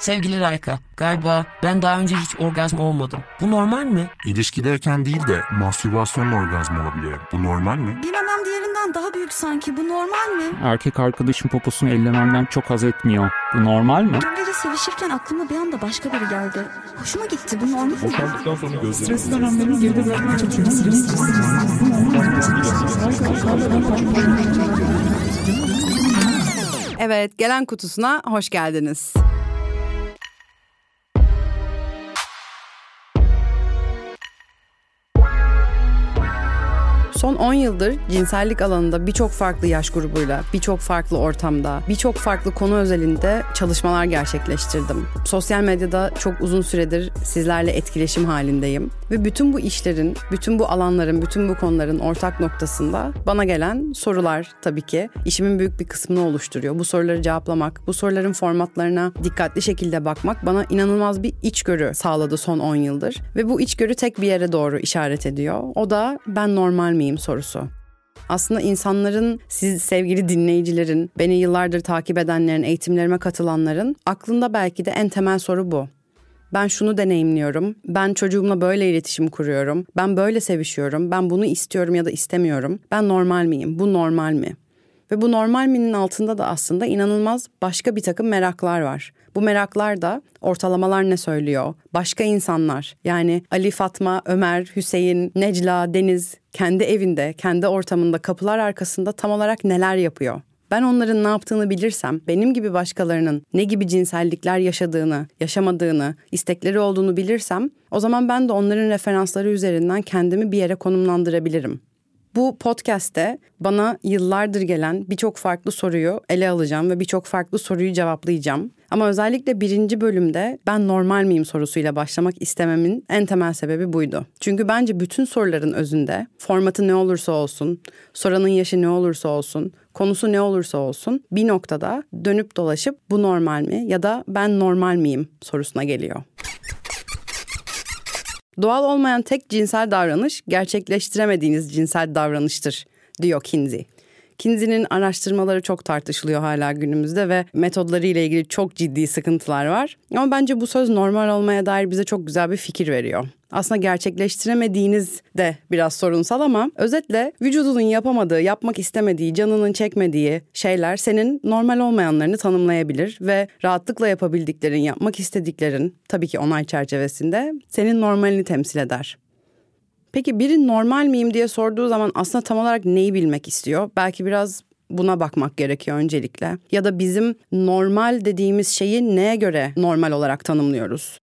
Sevgili Rayka, galiba ben daha önce hiç orgazm olmadım. Bu normal mi? İlişkideyken değil de mastürbasyonla orgazm olabiliyor. Bu normal mi? Bilemem diğerinden daha büyük sanki. Bu normal mi? Erkek arkadaşım poposunu ellememden çok haz etmiyor. Bu normal mi? Dün gece sevişirken aklıma bir anda başka biri geldi. Hoşuma gitti. Bu normal mi? Boşandıktan sonra gözlerim... Stres dönemlerini geride bırakmaya çalışıyorum. Evet, gelen kutusuna hoş geldiniz. Son 10 yıldır cinsellik alanında birçok farklı yaş grubuyla, birçok farklı ortamda, birçok farklı konu özelinde çalışmalar gerçekleştirdim. Sosyal medyada çok uzun süredir sizlerle etkileşim halindeyim. Ve bütün bu işlerin, bütün bu alanların, bütün bu konuların ortak noktasında bana gelen sorular tabii ki işimin büyük bir kısmını oluşturuyor. Bu soruları cevaplamak, bu soruların formatlarına dikkatli şekilde bakmak bana inanılmaz bir içgörü sağladı son 10 yıldır. Ve bu içgörü tek bir yere doğru işaret ediyor. O da ben normal miyim sorusu. Aslında insanların, siz sevgili dinleyicilerin, beni yıllardır takip edenlerin, eğitimlerime katılanların aklında belki de en temel soru bu. Ben şunu deneyimliyorum. Ben çocuğumla böyle iletişim kuruyorum. Ben böyle sevişiyorum. Ben bunu istiyorum ya da istemiyorum. Ben normal miyim? Bu normal mi? Ve bu normal minin altında da aslında inanılmaz başka bir takım meraklar var. Bu meraklar da ortalamalar ne söylüyor? Başka insanlar yani Ali, Fatma, Ömer, Hüseyin, Necla, Deniz kendi evinde, kendi ortamında kapılar arkasında tam olarak neler yapıyor? Ben onların ne yaptığını bilirsem, benim gibi başkalarının ne gibi cinsellikler yaşadığını, yaşamadığını, istekleri olduğunu bilirsem, o zaman ben de onların referansları üzerinden kendimi bir yere konumlandırabilirim. Bu podcast'te bana yıllardır gelen birçok farklı soruyu ele alacağım ve birçok farklı soruyu cevaplayacağım. Ama özellikle birinci bölümde ben normal miyim sorusuyla başlamak istememin en temel sebebi buydu. Çünkü bence bütün soruların özünde formatı ne olursa olsun, soranın yaşı ne olursa olsun, konusu ne olursa olsun bir noktada dönüp dolaşıp bu normal mi ya da ben normal miyim sorusuna geliyor. Doğal olmayan tek cinsel davranış gerçekleştiremediğiniz cinsel davranıştır diyor Kinsey. Kinsey'nin araştırmaları çok tartışılıyor hala günümüzde ve metodları ile ilgili çok ciddi sıkıntılar var. Ama bence bu söz normal olmaya dair bize çok güzel bir fikir veriyor. Aslında gerçekleştiremediğiniz de biraz sorunsal ama özetle vücudunun yapamadığı, yapmak istemediği, canının çekmediği şeyler senin normal olmayanlarını tanımlayabilir ve rahatlıkla yapabildiklerin, yapmak istediklerin tabii ki onay çerçevesinde senin normalini temsil eder. Peki biri normal miyim diye sorduğu zaman aslında tam olarak neyi bilmek istiyor? Belki biraz buna bakmak gerekiyor öncelikle. Ya da bizim normal dediğimiz şeyi neye göre normal olarak tanımlıyoruz?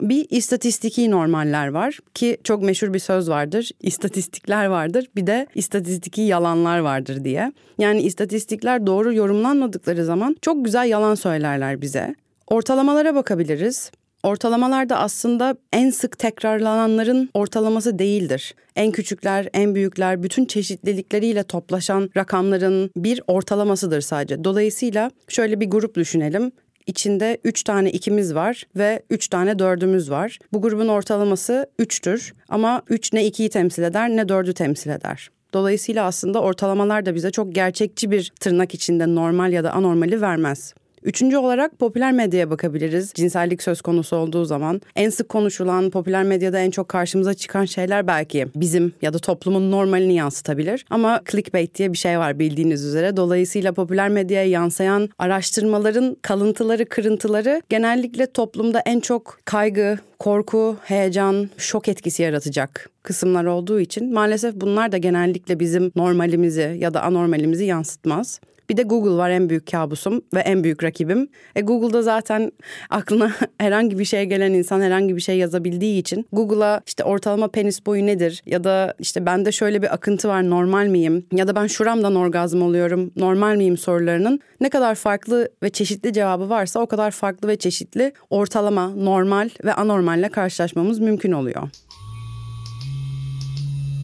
Bir istatistiki normaller var ki çok meşhur bir söz vardır. İstatistikler vardır bir de istatistiki yalanlar vardır diye. Yani istatistikler doğru yorumlanmadıkları zaman çok güzel yalan söylerler bize. Ortalamalara bakabiliriz. Ortalamalar da aslında en sık tekrarlananların ortalaması değildir. En küçükler, en büyükler, bütün çeşitlilikleriyle toplaşan rakamların bir ortalamasıdır sadece. Dolayısıyla şöyle bir grup düşünelim. İçinde 3 tane ikimiz var ve 3 tane dördümüz var. Bu grubun ortalaması 3'tür ama 3 ne 2'yi temsil eder ne 4'ü temsil eder. Dolayısıyla aslında ortalamalar da bize çok gerçekçi bir tırnak içinde normal ya da anormali vermez. Üçüncü olarak popüler medyaya bakabiliriz. Cinsellik söz konusu olduğu zaman en sık konuşulan, popüler medyada en çok karşımıza çıkan şeyler belki bizim ya da toplumun normalini yansıtabilir. Ama clickbait diye bir şey var bildiğiniz üzere. Dolayısıyla popüler medyaya yansıyan araştırmaların kalıntıları, kırıntıları genellikle toplumda en çok kaygı, korku, heyecan, şok etkisi yaratacak kısımlar olduğu için maalesef bunlar da genellikle bizim normalimizi ya da anormalimizi yansıtmaz. Bir de Google var en büyük kabusum ve en büyük rakibim. E Google'da zaten aklına herhangi bir şey gelen insan herhangi bir şey yazabildiği için Google'a işte ortalama penis boyu nedir ya da işte bende şöyle bir akıntı var normal miyim ya da ben şuramdan orgazm oluyorum normal miyim sorularının ne kadar farklı ve çeşitli cevabı varsa o kadar farklı ve çeşitli ortalama, normal ve anormalle karşılaşmamız mümkün oluyor.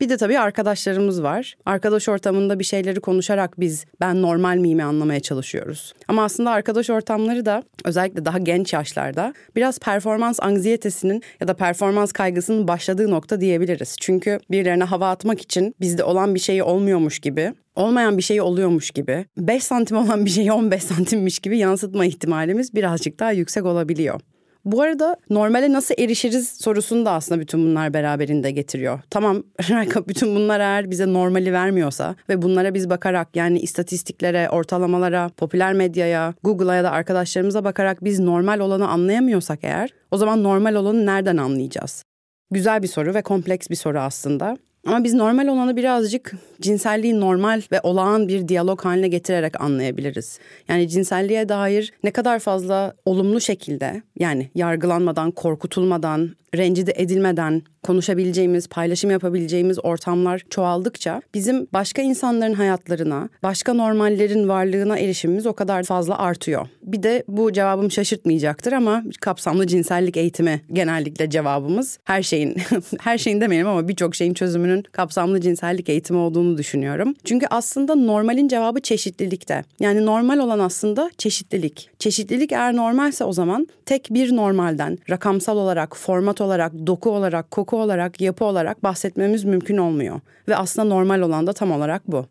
Bir de tabii arkadaşlarımız var. Arkadaş ortamında bir şeyleri konuşarak biz ben normal miyimi anlamaya çalışıyoruz. Ama aslında arkadaş ortamları da özellikle daha genç yaşlarda biraz performans anksiyetesinin ya da performans kaygısının başladığı nokta diyebiliriz. Çünkü birilerine hava atmak için bizde olan bir şey olmuyormuş gibi olmayan bir şey oluyormuş gibi, 5 santim olan bir şeyi 15 santimmiş gibi yansıtma ihtimalimiz birazcık daha yüksek olabiliyor. Bu arada normale nasıl erişiriz sorusunu da aslında bütün bunlar beraberinde getiriyor. Tamam bütün bunlar eğer bize normali vermiyorsa ve bunlara biz bakarak yani istatistiklere, ortalamalara, popüler medyaya, Google'a ya da arkadaşlarımıza bakarak biz normal olanı anlayamıyorsak eğer o zaman normal olanı nereden anlayacağız? Güzel bir soru ve kompleks bir soru aslında. Ama biz normal olanı birazcık cinselliği normal ve olağan bir diyalog haline getirerek anlayabiliriz. Yani cinselliğe dair ne kadar fazla olumlu şekilde yani yargılanmadan, korkutulmadan, rencide edilmeden konuşabileceğimiz, paylaşım yapabileceğimiz ortamlar çoğaldıkça bizim başka insanların hayatlarına, başka normallerin varlığına erişimimiz o kadar fazla artıyor. Bir de bu cevabım şaşırtmayacaktır ama kapsamlı cinsellik eğitimi genellikle cevabımız. Her şeyin, her şeyin demeyelim ama birçok şeyin çözümünün kapsamlı cinsellik eğitimi olduğunu düşünüyorum. Çünkü aslında normalin cevabı çeşitlilikte. Yani normal olan aslında çeşitlilik. Çeşitlilik eğer normalse o zaman tek bir normalden rakamsal olarak, format olarak, doku olarak, koku olarak, yapı olarak bahsetmemiz mümkün olmuyor. Ve aslında normal olan da tam olarak bu.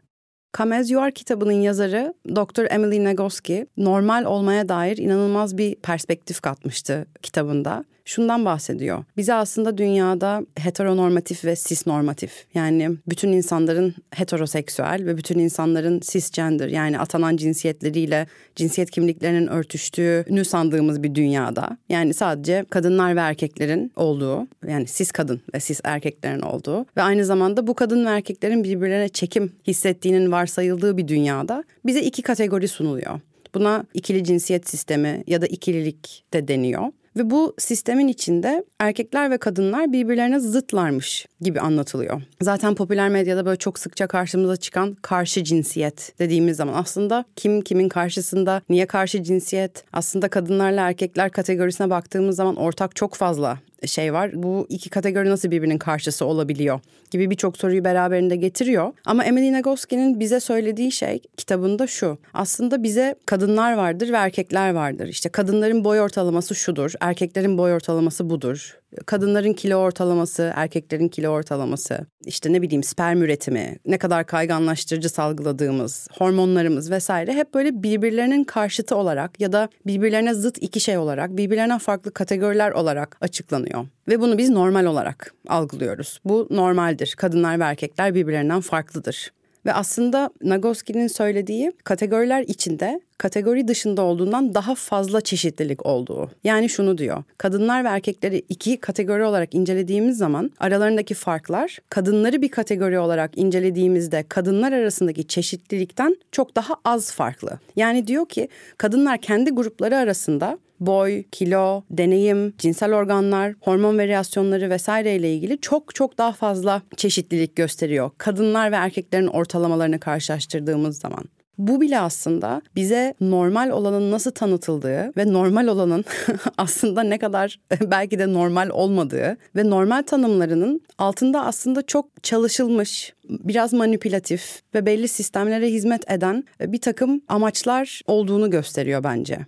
Come As kitabının yazarı Dr. Emily Nagoski normal olmaya dair inanılmaz bir perspektif katmıştı kitabında şundan bahsediyor. Bize aslında dünyada heteronormatif ve cisnormatif yani bütün insanların heteroseksüel ve bütün insanların cisgender yani atanan cinsiyetleriyle cinsiyet kimliklerinin örtüştüğünü sandığımız bir dünyada. Yani sadece kadınlar ve erkeklerin olduğu yani cis kadın ve cis erkeklerin olduğu ve aynı zamanda bu kadın ve erkeklerin birbirlerine çekim hissettiğinin varsayıldığı bir dünyada bize iki kategori sunuluyor. Buna ikili cinsiyet sistemi ya da ikililik de deniyor. Ve bu sistemin içinde erkekler ve kadınlar birbirlerine zıtlarmış gibi anlatılıyor. Zaten popüler medyada böyle çok sıkça karşımıza çıkan karşı cinsiyet dediğimiz zaman aslında kim kimin karşısında, niye karşı cinsiyet? Aslında kadınlarla erkekler kategorisine baktığımız zaman ortak çok fazla şey var. Bu iki kategori nasıl birbirinin karşısı olabiliyor gibi birçok soruyu beraberinde getiriyor. Ama Emily Nagoski'nin bize söylediği şey kitabında şu. Aslında bize kadınlar vardır ve erkekler vardır. İşte kadınların boy ortalaması şudur, erkeklerin boy ortalaması budur kadınların kilo ortalaması, erkeklerin kilo ortalaması, işte ne bileyim sperm üretimi, ne kadar kayganlaştırıcı salgıladığımız, hormonlarımız vesaire hep böyle birbirlerinin karşıtı olarak ya da birbirlerine zıt iki şey olarak, birbirlerine farklı kategoriler olarak açıklanıyor. Ve bunu biz normal olarak algılıyoruz. Bu normaldir. Kadınlar ve erkekler birbirlerinden farklıdır. Ve aslında Nagoski'nin söylediği kategoriler içinde kategori dışında olduğundan daha fazla çeşitlilik olduğu. Yani şunu diyor. Kadınlar ve erkekleri iki kategori olarak incelediğimiz zaman aralarındaki farklar kadınları bir kategori olarak incelediğimizde kadınlar arasındaki çeşitlilikten çok daha az farklı. Yani diyor ki kadınlar kendi grupları arasında boy, kilo, deneyim, cinsel organlar, hormon varyasyonları vesaire ile ilgili çok çok daha fazla çeşitlilik gösteriyor. Kadınlar ve erkeklerin ortalamalarını karşılaştırdığımız zaman. Bu bile aslında bize normal olanın nasıl tanıtıldığı ve normal olanın aslında ne kadar belki de normal olmadığı ve normal tanımlarının altında aslında çok çalışılmış, biraz manipülatif ve belli sistemlere hizmet eden bir takım amaçlar olduğunu gösteriyor bence.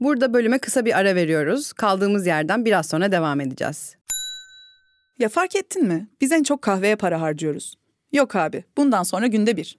Burada bölüme kısa bir ara veriyoruz. Kaldığımız yerden biraz sonra devam edeceğiz. Ya fark ettin mi? Biz en çok kahveye para harcıyoruz. Yok abi, bundan sonra günde bir.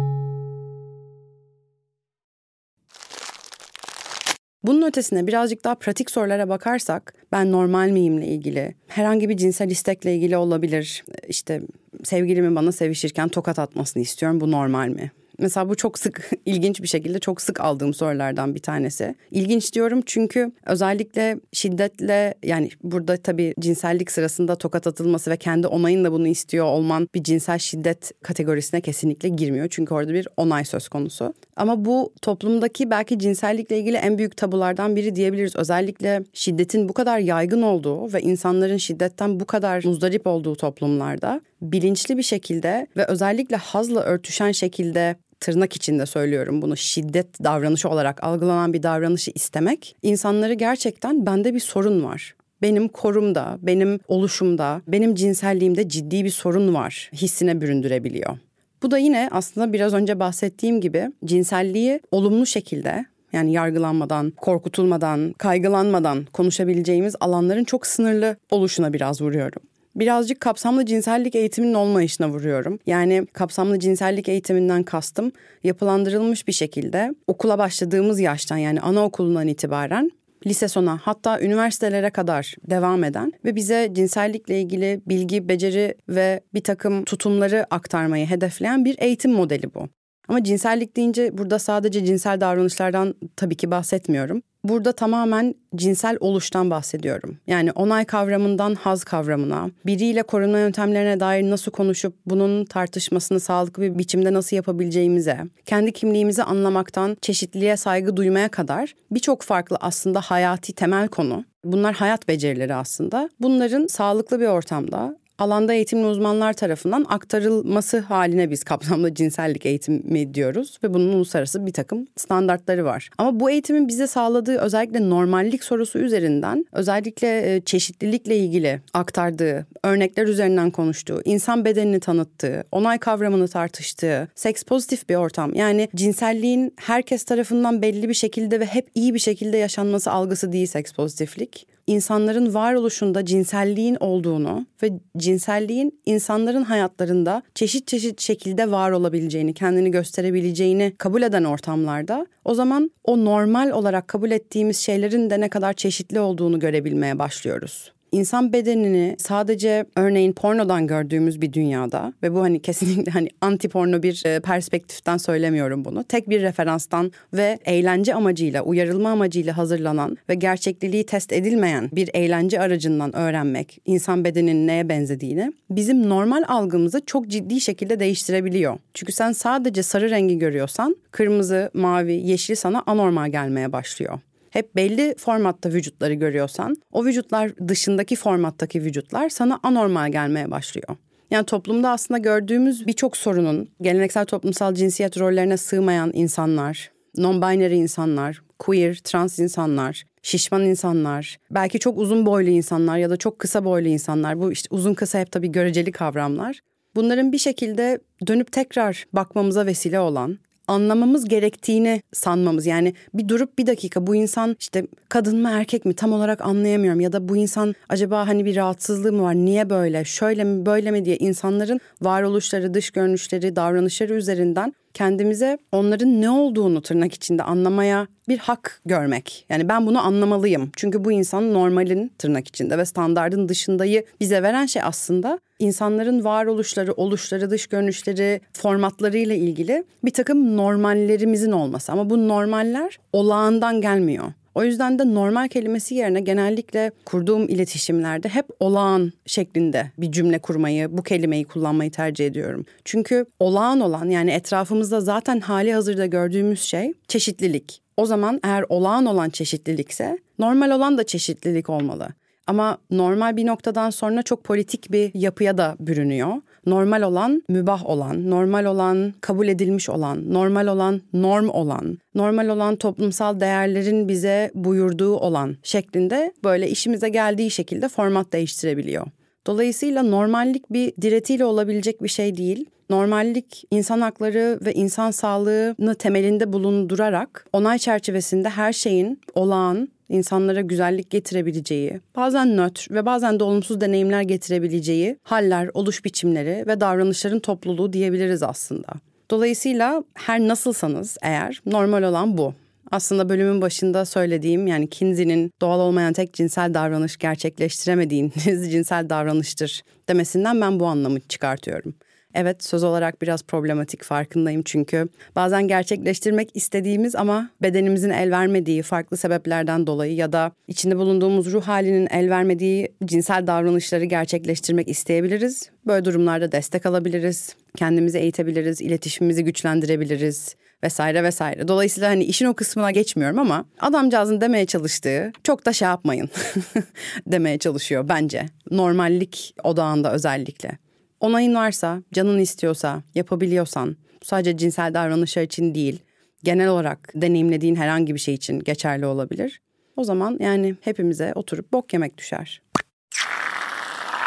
Bunun ötesine birazcık daha pratik sorulara bakarsak ben normal miyimle ilgili herhangi bir cinsel istekle ilgili olabilir. İşte sevgilimin bana sevişirken tokat atmasını istiyorum bu normal mi? Mesela bu çok sık, ilginç bir şekilde çok sık aldığım sorulardan bir tanesi. İlginç diyorum çünkü özellikle şiddetle yani burada tabii cinsellik sırasında tokat atılması ve kendi onayınla bunu istiyor olman bir cinsel şiddet kategorisine kesinlikle girmiyor. Çünkü orada bir onay söz konusu. Ama bu toplumdaki belki cinsellikle ilgili en büyük tabulardan biri diyebiliriz. Özellikle şiddetin bu kadar yaygın olduğu ve insanların şiddetten bu kadar muzdarip olduğu toplumlarda bilinçli bir şekilde ve özellikle hazla örtüşen şekilde tırnak içinde söylüyorum bunu şiddet davranışı olarak algılanan bir davranışı istemek insanları gerçekten bende bir sorun var. Benim korumda, benim oluşumda, benim cinselliğimde ciddi bir sorun var hissine büründürebiliyor. Bu da yine aslında biraz önce bahsettiğim gibi cinselliği olumlu şekilde yani yargılanmadan, korkutulmadan, kaygılanmadan konuşabileceğimiz alanların çok sınırlı oluşuna biraz vuruyorum birazcık kapsamlı cinsellik eğitiminin olmayışına vuruyorum. Yani kapsamlı cinsellik eğitiminden kastım yapılandırılmış bir şekilde okula başladığımız yaştan yani anaokulundan itibaren lise sona hatta üniversitelere kadar devam eden ve bize cinsellikle ilgili bilgi, beceri ve bir takım tutumları aktarmayı hedefleyen bir eğitim modeli bu. Ama cinsellik deyince burada sadece cinsel davranışlardan tabii ki bahsetmiyorum. Burada tamamen cinsel oluştan bahsediyorum. Yani onay kavramından haz kavramına, biriyle korunma yöntemlerine dair nasıl konuşup bunun tartışmasını sağlıklı bir biçimde nasıl yapabileceğimize, kendi kimliğimizi anlamaktan çeşitliliğe saygı duymaya kadar birçok farklı aslında hayati temel konu. Bunlar hayat becerileri aslında. Bunların sağlıklı bir ortamda alanda eğitimli uzmanlar tarafından aktarılması haline biz kapsamlı cinsellik eğitimi diyoruz ve bunun uluslararası bir takım standartları var. Ama bu eğitimin bize sağladığı özellikle normallik sorusu üzerinden özellikle e, çeşitlilikle ilgili aktardığı, örnekler üzerinden konuştuğu, insan bedenini tanıttığı, onay kavramını tartıştığı, seks pozitif bir ortam. Yani cinselliğin herkes tarafından belli bir şekilde ve hep iyi bir şekilde yaşanması algısı değil seks pozitiflik insanların varoluşunda cinselliğin olduğunu ve cinselliğin insanların hayatlarında çeşit çeşit şekilde var olabileceğini, kendini gösterebileceğini kabul eden ortamlarda o zaman o normal olarak kabul ettiğimiz şeylerin de ne kadar çeşitli olduğunu görebilmeye başlıyoruz insan bedenini sadece örneğin pornodan gördüğümüz bir dünyada ve bu hani kesinlikle hani anti porno bir e, perspektiften söylemiyorum bunu. Tek bir referanstan ve eğlence amacıyla, uyarılma amacıyla hazırlanan ve gerçekliliği test edilmeyen bir eğlence aracından öğrenmek insan bedeninin neye benzediğini bizim normal algımızı çok ciddi şekilde değiştirebiliyor. Çünkü sen sadece sarı rengi görüyorsan kırmızı, mavi, yeşil sana anormal gelmeye başlıyor hep belli formatta vücutları görüyorsan o vücutlar dışındaki formattaki vücutlar sana anormal gelmeye başlıyor. Yani toplumda aslında gördüğümüz birçok sorunun geleneksel toplumsal cinsiyet rollerine sığmayan insanlar, non-binary insanlar, queer, trans insanlar, şişman insanlar, belki çok uzun boylu insanlar ya da çok kısa boylu insanlar. Bu işte uzun kısa hep tabii göreceli kavramlar. Bunların bir şekilde dönüp tekrar bakmamıza vesile olan anlamamız gerektiğini sanmamız. Yani bir durup bir dakika bu insan işte kadın mı erkek mi tam olarak anlayamıyorum ya da bu insan acaba hani bir rahatsızlığı mı var? Niye böyle? Şöyle mi böyle mi diye insanların varoluşları, dış görünüşleri, davranışları üzerinden kendimize onların ne olduğunu tırnak içinde anlamaya bir hak görmek. Yani ben bunu anlamalıyım. Çünkü bu insan normalin tırnak içinde ve standardın dışındayı bize veren şey aslında insanların varoluşları, oluşları, dış görünüşleri, formatlarıyla ilgili bir takım normallerimizin olması. Ama bu normaller olağandan gelmiyor. O yüzden de normal kelimesi yerine genellikle kurduğum iletişimlerde hep olağan şeklinde bir cümle kurmayı, bu kelimeyi kullanmayı tercih ediyorum. Çünkü olağan olan yani etrafımızda zaten hali hazırda gördüğümüz şey çeşitlilik. O zaman eğer olağan olan çeşitlilikse normal olan da çeşitlilik olmalı. Ama normal bir noktadan sonra çok politik bir yapıya da bürünüyor Normal olan mübah olan, normal olan kabul edilmiş olan, normal olan norm olan, normal olan toplumsal değerlerin bize buyurduğu olan şeklinde böyle işimize geldiği şekilde format değiştirebiliyor. Dolayısıyla normallik bir diretiyle olabilecek bir şey değil. Normallik insan hakları ve insan sağlığını temelinde bulundurarak onay çerçevesinde her şeyin olağan, insanlara güzellik getirebileceği, bazen nötr ve bazen de olumsuz deneyimler getirebileceği haller, oluş biçimleri ve davranışların topluluğu diyebiliriz aslında. Dolayısıyla her nasılsanız eğer normal olan bu. Aslında bölümün başında söylediğim yani Kinsey'nin doğal olmayan tek cinsel davranış gerçekleştiremediğiniz cinsel davranıştır demesinden ben bu anlamı çıkartıyorum. Evet söz olarak biraz problematik farkındayım çünkü bazen gerçekleştirmek istediğimiz ama bedenimizin el vermediği farklı sebeplerden dolayı ya da içinde bulunduğumuz ruh halinin el vermediği cinsel davranışları gerçekleştirmek isteyebiliriz. Böyle durumlarda destek alabiliriz, kendimizi eğitebiliriz, iletişimimizi güçlendirebiliriz vesaire vesaire. Dolayısıyla hani işin o kısmına geçmiyorum ama adamcağızın demeye çalıştığı çok da şey yapmayın demeye çalışıyor bence. Normallik odağında özellikle. Onayın varsa, canın istiyorsa, yapabiliyorsan, sadece cinsel davranışlar için değil, genel olarak deneyimlediğin herhangi bir şey için geçerli olabilir. O zaman yani hepimize oturup bok yemek düşer.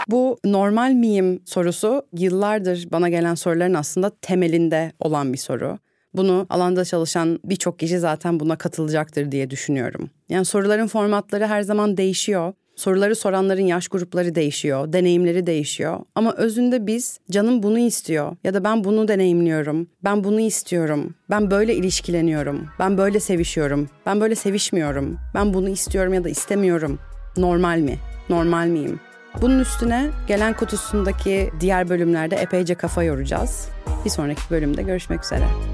Bu normal miyim sorusu yıllardır bana gelen soruların aslında temelinde olan bir soru. Bunu alanda çalışan birçok kişi zaten buna katılacaktır diye düşünüyorum. Yani soruların formatları her zaman değişiyor. Soruları soranların yaş grupları değişiyor, deneyimleri değişiyor. Ama özünde biz canım bunu istiyor ya da ben bunu deneyimliyorum. Ben bunu istiyorum. Ben böyle ilişkileniyorum. Ben böyle sevişiyorum. Ben böyle sevişmiyorum. Ben bunu istiyorum ya da istemiyorum. Normal mi? Normal miyim? Bunun üstüne gelen kutusundaki diğer bölümlerde epeyce kafa yoracağız. Bir sonraki bölümde görüşmek üzere.